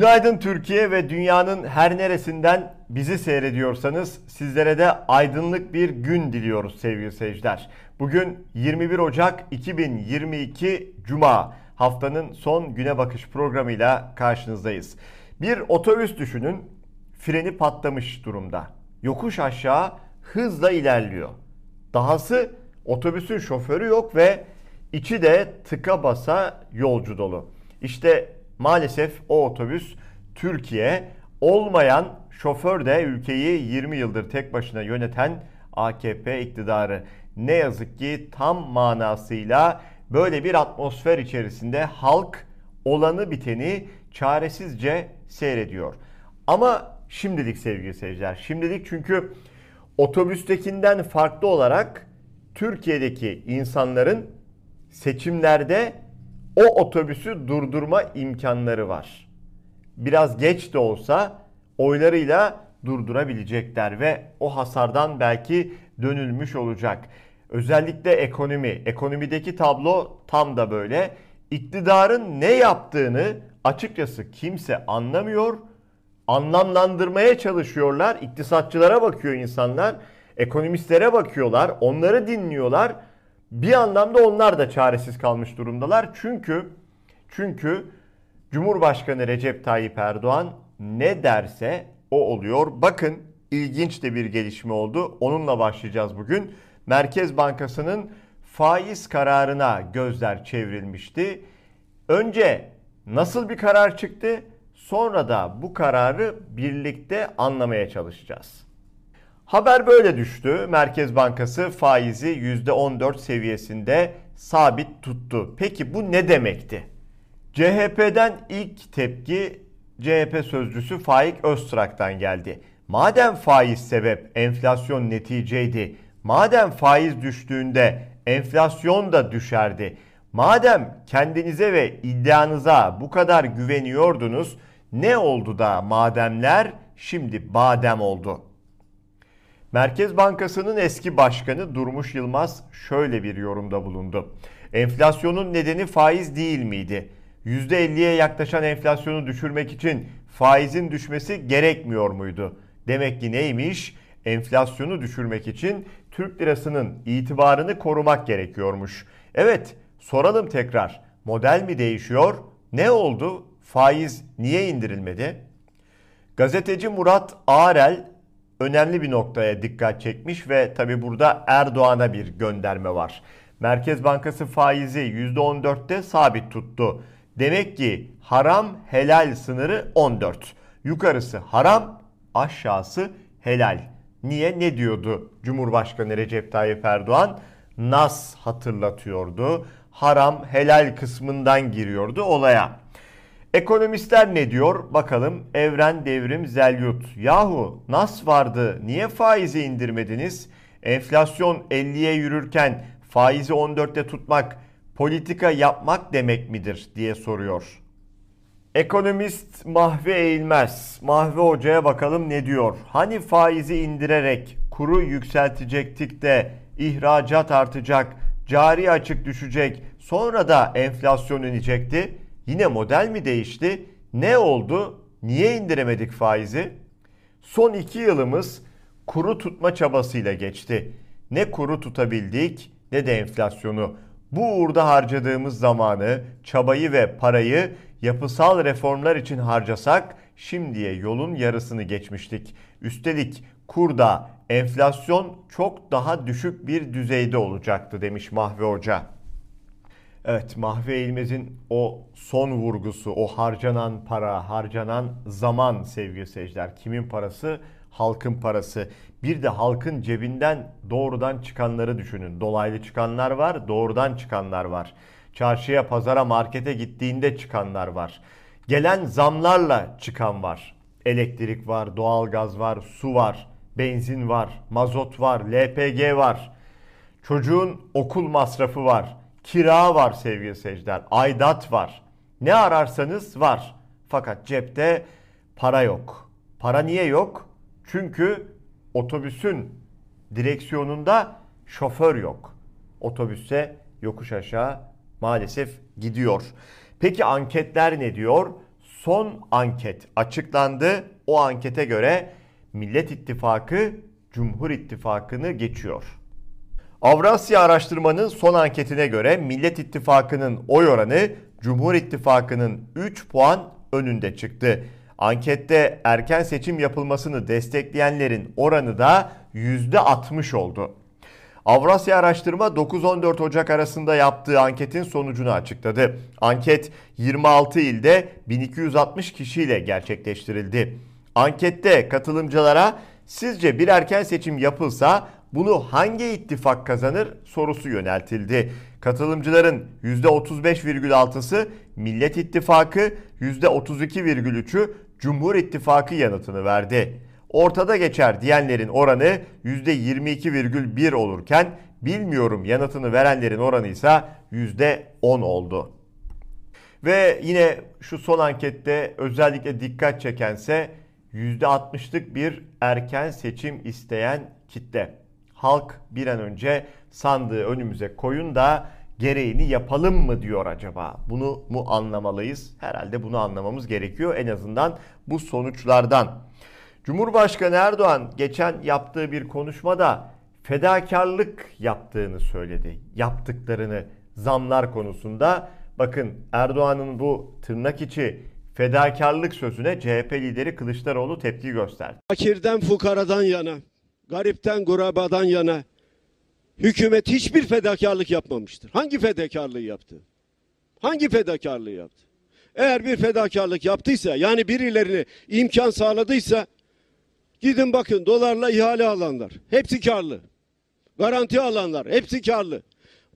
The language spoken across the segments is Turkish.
Günaydın Türkiye ve dünyanın her neresinden bizi seyrediyorsanız sizlere de aydınlık bir gün diliyoruz sevgili seyirciler. Bugün 21 Ocak 2022 Cuma haftanın son güne bakış programıyla karşınızdayız. Bir otobüs düşünün freni patlamış durumda. Yokuş aşağı hızla ilerliyor. Dahası otobüsün şoförü yok ve içi de tıka basa yolcu dolu. İşte maalesef o otobüs Türkiye olmayan şoför de ülkeyi 20 yıldır tek başına yöneten AKP iktidarı. Ne yazık ki tam manasıyla böyle bir atmosfer içerisinde halk olanı biteni çaresizce seyrediyor. Ama şimdilik sevgili seyirciler, şimdilik çünkü otobüstekinden farklı olarak Türkiye'deki insanların seçimlerde o otobüsü durdurma imkanları var. Biraz geç de olsa oylarıyla durdurabilecekler ve o hasardan belki dönülmüş olacak. Özellikle ekonomi, ekonomideki tablo tam da böyle. İktidarın ne yaptığını açıkçası kimse anlamıyor. Anlamlandırmaya çalışıyorlar. İktisatçılara bakıyor insanlar. Ekonomistlere bakıyorlar. Onları dinliyorlar bir anlamda onlar da çaresiz kalmış durumdalar. Çünkü çünkü Cumhurbaşkanı Recep Tayyip Erdoğan ne derse o oluyor. Bakın ilginç de bir gelişme oldu. Onunla başlayacağız bugün. Merkez Bankası'nın faiz kararına gözler çevrilmişti. Önce nasıl bir karar çıktı? Sonra da bu kararı birlikte anlamaya çalışacağız. Haber böyle düştü. Merkez Bankası faizi %14 seviyesinde sabit tuttu. Peki bu ne demekti? CHP'den ilk tepki CHP sözcüsü Faik Öztrak'tan geldi. Madem faiz sebep, enflasyon neticeydi. Madem faiz düştüğünde enflasyon da düşerdi. Madem kendinize ve iddianıza bu kadar güveniyordunuz, ne oldu da mademler şimdi badem oldu?'' Merkez Bankası'nın eski başkanı Durmuş Yılmaz şöyle bir yorumda bulundu. Enflasyonun nedeni faiz değil miydi? %50'ye yaklaşan enflasyonu düşürmek için faizin düşmesi gerekmiyor muydu? Demek ki neymiş? Enflasyonu düşürmek için Türk lirasının itibarını korumak gerekiyormuş. Evet, soralım tekrar. Model mi değişiyor? Ne oldu? Faiz niye indirilmedi? Gazeteci Murat Ağrel önemli bir noktaya dikkat çekmiş ve tabi burada Erdoğan'a bir gönderme var. Merkez Bankası faizi %14'te sabit tuttu. Demek ki haram helal sınırı 14. Yukarısı haram, aşağısı helal. Niye? Ne diyordu Cumhurbaşkanı Recep Tayyip Erdoğan? Nas hatırlatıyordu. Haram helal kısmından giriyordu olaya. Ekonomistler ne diyor? Bakalım Evren Devrim Zelyut. Yahu nas vardı niye faizi indirmediniz? Enflasyon 50'ye yürürken faizi 14'te tutmak politika yapmak demek midir diye soruyor. Ekonomist Mahve Eğilmez. Mahve Hoca'ya bakalım ne diyor? Hani faizi indirerek kuru yükseltecektik de ihracat artacak, cari açık düşecek, sonra da enflasyon inecekti. Yine model mi değişti? Ne oldu? Niye indiremedik faizi? Son iki yılımız kuru tutma çabasıyla geçti. Ne kuru tutabildik ne de enflasyonu. Bu uğurda harcadığımız zamanı, çabayı ve parayı yapısal reformlar için harcasak şimdiye yolun yarısını geçmiştik. Üstelik kurda enflasyon çok daha düşük bir düzeyde olacaktı demiş Mahve Hoca. Evet Mahve İlmez'in o son vurgusu, o harcanan para, harcanan zaman sevgili seyirciler. Kimin parası? Halkın parası. Bir de halkın cebinden doğrudan çıkanları düşünün. Dolaylı çıkanlar var, doğrudan çıkanlar var. Çarşıya, pazara, markete gittiğinde çıkanlar var. Gelen zamlarla çıkan var. Elektrik var, doğalgaz var, su var, benzin var, mazot var, LPG var. Çocuğun okul masrafı var Kira var sevgili seyirciler. Aidat var. Ne ararsanız var. Fakat cepte para yok. Para niye yok? Çünkü otobüsün direksiyonunda şoför yok. Otobüse yokuş aşağı maalesef gidiyor. Peki anketler ne diyor? son anket açıklandı. O ankete göre Millet İttifakı Cumhur İttifakı'nı geçiyor. Avrasya Araştırma'nın son anketine göre Millet İttifakı'nın oy oranı Cumhur İttifakı'nın 3 puan önünde çıktı. Ankette erken seçim yapılmasını destekleyenlerin oranı da %60 oldu. Avrasya Araştırma 9-14 Ocak arasında yaptığı anketin sonucunu açıkladı. Anket 26 ilde 1260 kişiyle gerçekleştirildi. Ankette katılımcılara sizce bir erken seçim yapılsa bunu hangi ittifak kazanır sorusu yöneltildi. Katılımcıların %35,6'sı Millet İttifakı, %32,3'ü Cumhur İttifakı yanıtını verdi. Ortada geçer diyenlerin oranı %22,1 olurken bilmiyorum yanıtını verenlerin oranı ise %10 oldu. Ve yine şu son ankette özellikle dikkat çekense %60'lık bir erken seçim isteyen kitle. Halk bir an önce sandığı önümüze koyun da gereğini yapalım mı diyor acaba? Bunu mu anlamalıyız? Herhalde bunu anlamamız gerekiyor en azından bu sonuçlardan. Cumhurbaşkanı Erdoğan geçen yaptığı bir konuşmada fedakarlık yaptığını söyledi. Yaptıklarını zamlar konusunda bakın Erdoğan'ın bu tırnak içi fedakarlık sözüne CHP lideri Kılıçdaroğlu tepki gösterdi. Fakirden fukaradan yana, garipten gurabadan yana hükümet hiçbir fedakarlık yapmamıştır. Hangi fedakarlığı yaptı? Hangi fedakarlığı yaptı? Eğer bir fedakarlık yaptıysa yani birilerine imkan sağladıysa gidin bakın dolarla ihale alanlar hepsi karlı. Garanti alanlar hepsi karlı.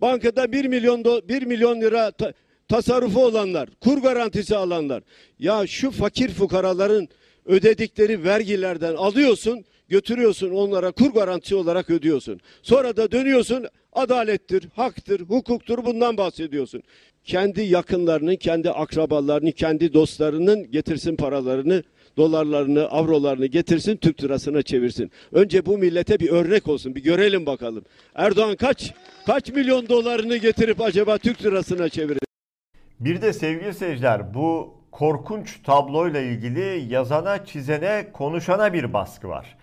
Bankada 1 milyon do, 1 milyon lira ta, tasarrufu olanlar, kur garantisi alanlar. Ya şu fakir fukaraların ödedikleri vergilerden alıyorsun, götürüyorsun onlara kur garantisi olarak ödüyorsun. Sonra da dönüyorsun adalettir, haktır, hukuktur bundan bahsediyorsun. Kendi yakınlarının, kendi akrabalarını, kendi dostlarının getirsin paralarını, dolarlarını, avrolarını getirsin, Türk lirasına çevirsin. Önce bu millete bir örnek olsun, bir görelim bakalım. Erdoğan kaç kaç milyon dolarını getirip acaba Türk lirasına çevirir? Bir de sevgili seyirciler bu korkunç tabloyla ilgili yazana, çizene, konuşana bir baskı var.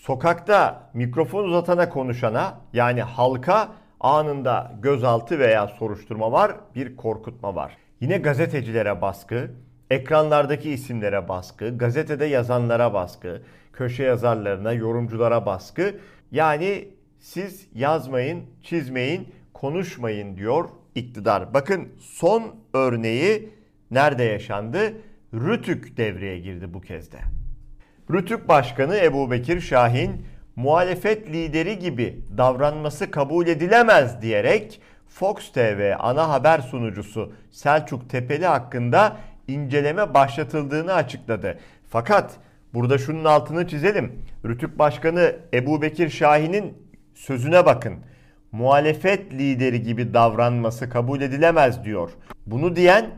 Sokakta mikrofon uzatana konuşana yani halka anında gözaltı veya soruşturma var, bir korkutma var. Yine gazetecilere baskı, ekranlardaki isimlere baskı, gazetede yazanlara baskı, köşe yazarlarına, yorumculara baskı. Yani siz yazmayın, çizmeyin, konuşmayın diyor iktidar. Bakın son örneği nerede yaşandı? Rütük devreye girdi bu kez de. Rütük Başkanı Ebu Bekir Şahin muhalefet lideri gibi davranması kabul edilemez diyerek Fox TV ana haber sunucusu Selçuk Tepeli hakkında inceleme başlatıldığını açıkladı. Fakat burada şunun altını çizelim. Rütük Başkanı Ebu Bekir Şahin'in sözüne bakın. Muhalefet lideri gibi davranması kabul edilemez diyor. Bunu diyen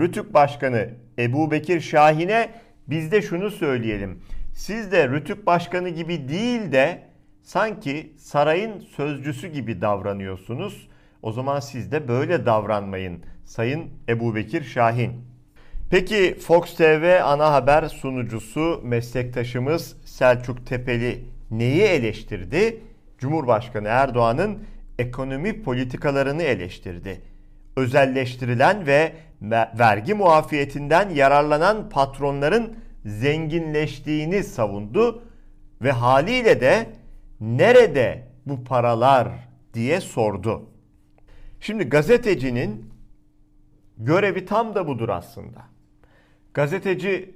Rütük Başkanı Ebu Bekir Şahin'e biz de şunu söyleyelim. Siz de Rütük Başkanı gibi değil de sanki sarayın sözcüsü gibi davranıyorsunuz. O zaman siz de böyle davranmayın Sayın Ebu Bekir Şahin. Peki Fox TV ana haber sunucusu meslektaşımız Selçuk Tepeli neyi eleştirdi? Cumhurbaşkanı Erdoğan'ın ekonomi politikalarını eleştirdi. Özelleştirilen ve vergi muafiyetinden yararlanan patronların zenginleştiğini savundu ve haliyle de nerede bu paralar diye sordu. Şimdi gazetecinin görevi tam da budur aslında. Gazeteci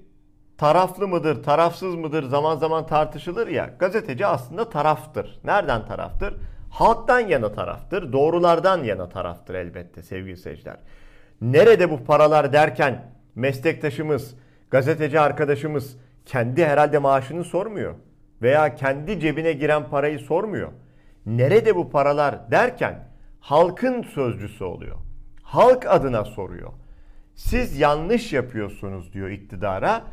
taraflı mıdır, tarafsız mıdır zaman zaman tartışılır ya. Gazeteci aslında taraftır. Nereden taraftır? Halktan yana taraftır. Doğrulardan yana taraftır elbette sevgili seyirciler. Nerede bu paralar derken meslektaşımız, gazeteci arkadaşımız kendi herhalde maaşını sormuyor. Veya kendi cebine giren parayı sormuyor. Nerede bu paralar derken halkın sözcüsü oluyor. Halk adına soruyor. Siz yanlış yapıyorsunuz diyor iktidara.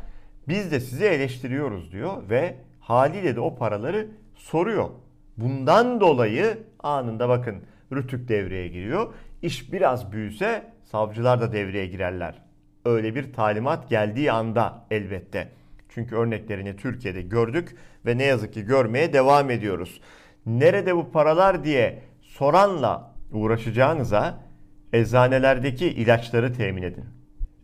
Biz de sizi eleştiriyoruz diyor ve haliyle de o paraları soruyor. Bundan dolayı anında bakın Rütük devreye giriyor. İş biraz büyüse savcılar da devreye girerler. Öyle bir talimat geldiği anda elbette. Çünkü örneklerini Türkiye'de gördük ve ne yazık ki görmeye devam ediyoruz. Nerede bu paralar diye soranla uğraşacağınıza eczanelerdeki ilaçları temin edin.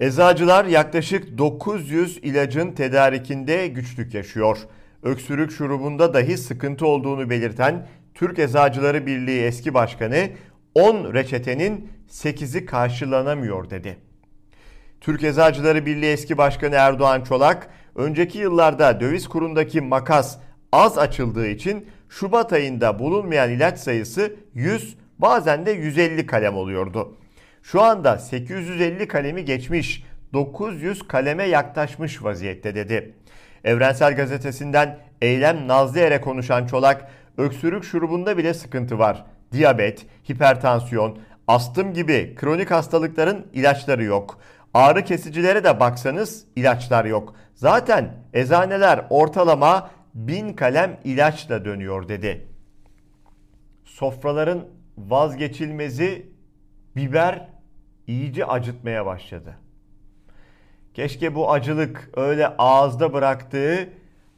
Eczacılar yaklaşık 900 ilacın tedarikinde güçlük yaşıyor. Öksürük şurubunda dahi sıkıntı olduğunu belirten Türk Eczacıları Birliği eski başkanı 10 reçetenin 8'i karşılanamıyor dedi. Türk Eczacıları Birliği eski başkanı Erdoğan Çolak, önceki yıllarda döviz kurundaki makas az açıldığı için Şubat ayında bulunmayan ilaç sayısı 100 bazen de 150 kalem oluyordu. Şu anda 850 kalemi geçmiş, 900 kaleme yaklaşmış vaziyette dedi. Evrensel Gazetesi'nden Eylem Nazlıer'e konuşan Çolak, öksürük şurubunda bile sıkıntı var. Diyabet, hipertansiyon, astım gibi kronik hastalıkların ilaçları yok. Ağrı kesicilere de baksanız ilaçlar yok. Zaten eczaneler ortalama 1000 kalem ilaçla dönüyor dedi. Sofraların vazgeçilmezi biber iyice acıtmaya başladı. Keşke bu acılık öyle ağızda bıraktığı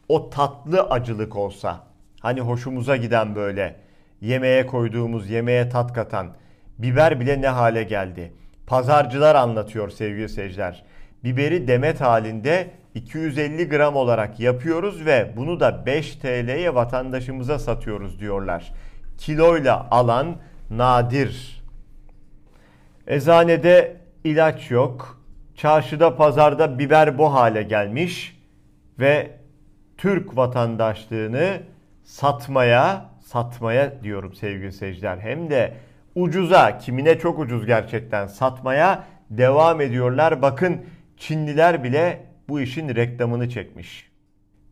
o tatlı acılık olsa. Hani hoşumuza giden böyle yemeğe koyduğumuz, yemeğe tat katan biber bile ne hale geldi. Pazarcılar anlatıyor sevgili seyirciler. Biberi demet halinde 250 gram olarak yapıyoruz ve bunu da 5 TL'ye vatandaşımıza satıyoruz diyorlar. Kiloyla alan nadir. Eczanede ilaç yok. Çarşıda pazarda biber bu hale gelmiş ve Türk vatandaşlığını satmaya, satmaya diyorum sevgili seyirciler. Hem de ucuza, kimine çok ucuz gerçekten satmaya devam ediyorlar. Bakın Çinliler bile bu işin reklamını çekmiş.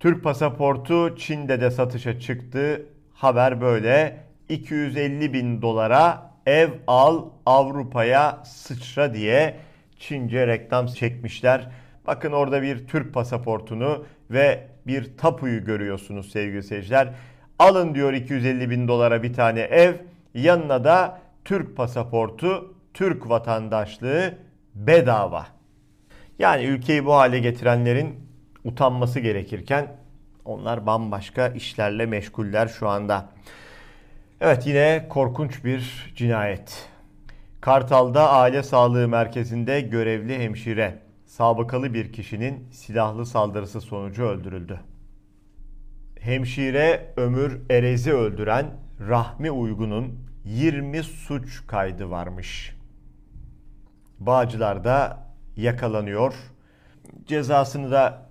Türk pasaportu Çin'de de satışa çıktı. Haber böyle 250 bin dolara ev al Avrupa'ya sıçra diye Çince reklam çekmişler. Bakın orada bir Türk pasaportunu ve bir tapuyu görüyorsunuz sevgili seyirciler. Alın diyor 250 bin dolara bir tane ev. Yanına da Türk pasaportu, Türk vatandaşlığı bedava. Yani ülkeyi bu hale getirenlerin utanması gerekirken onlar bambaşka işlerle meşguller şu anda. Evet yine korkunç bir cinayet. Kartal'da aile sağlığı merkezinde görevli hemşire sabıkalı bir kişinin silahlı saldırısı sonucu öldürüldü. Hemşire Ömür Erez'i öldüren Rahmi Uygun'un 20 suç kaydı varmış. Bağcılar'da yakalanıyor. Cezasını da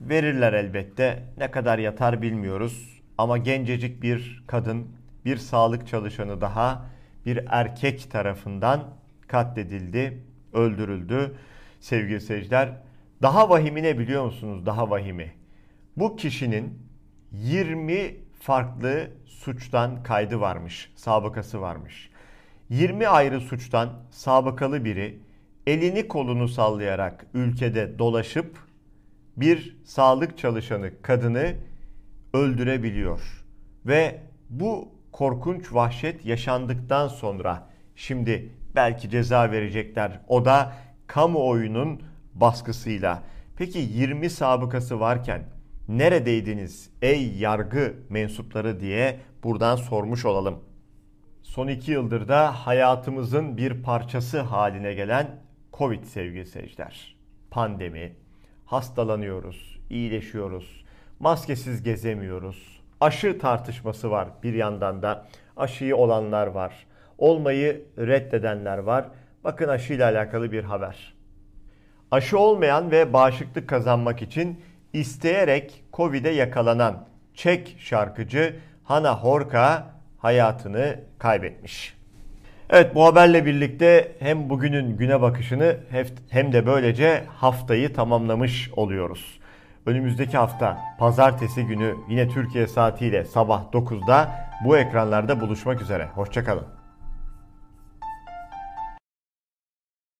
verirler elbette. Ne kadar yatar bilmiyoruz. Ama gencecik bir kadın, bir sağlık çalışanı daha bir erkek tarafından katledildi, öldürüldü. Sevgili seyirciler, daha vahimine biliyor musunuz? Daha vahimi. Bu kişinin 20 farklı suçtan kaydı varmış, sabıkası varmış. 20 ayrı suçtan sabıkalı biri elini kolunu sallayarak ülkede dolaşıp bir sağlık çalışanı kadını öldürebiliyor. Ve bu korkunç vahşet yaşandıktan sonra şimdi belki ceza verecekler. O da kamuoyunun baskısıyla. Peki 20 sabıkası varken neredeydiniz ey yargı mensupları diye buradan sormuş olalım. Son iki yıldır da hayatımızın bir parçası haline gelen Covid sevgili seyirciler. Pandemi, hastalanıyoruz, iyileşiyoruz, maskesiz gezemiyoruz. Aşı tartışması var bir yandan da. Aşıyı olanlar var. Olmayı reddedenler var. Bakın aşıyla alakalı bir haber. Aşı olmayan ve bağışıklık kazanmak için isteyerek Covid'e yakalanan Çek şarkıcı Hana Horka hayatını kaybetmiş. Evet bu haberle birlikte hem bugünün güne bakışını hem de böylece haftayı tamamlamış oluyoruz. Önümüzdeki hafta pazartesi günü yine Türkiye saatiyle sabah 9'da bu ekranlarda buluşmak üzere. Hoşçakalın.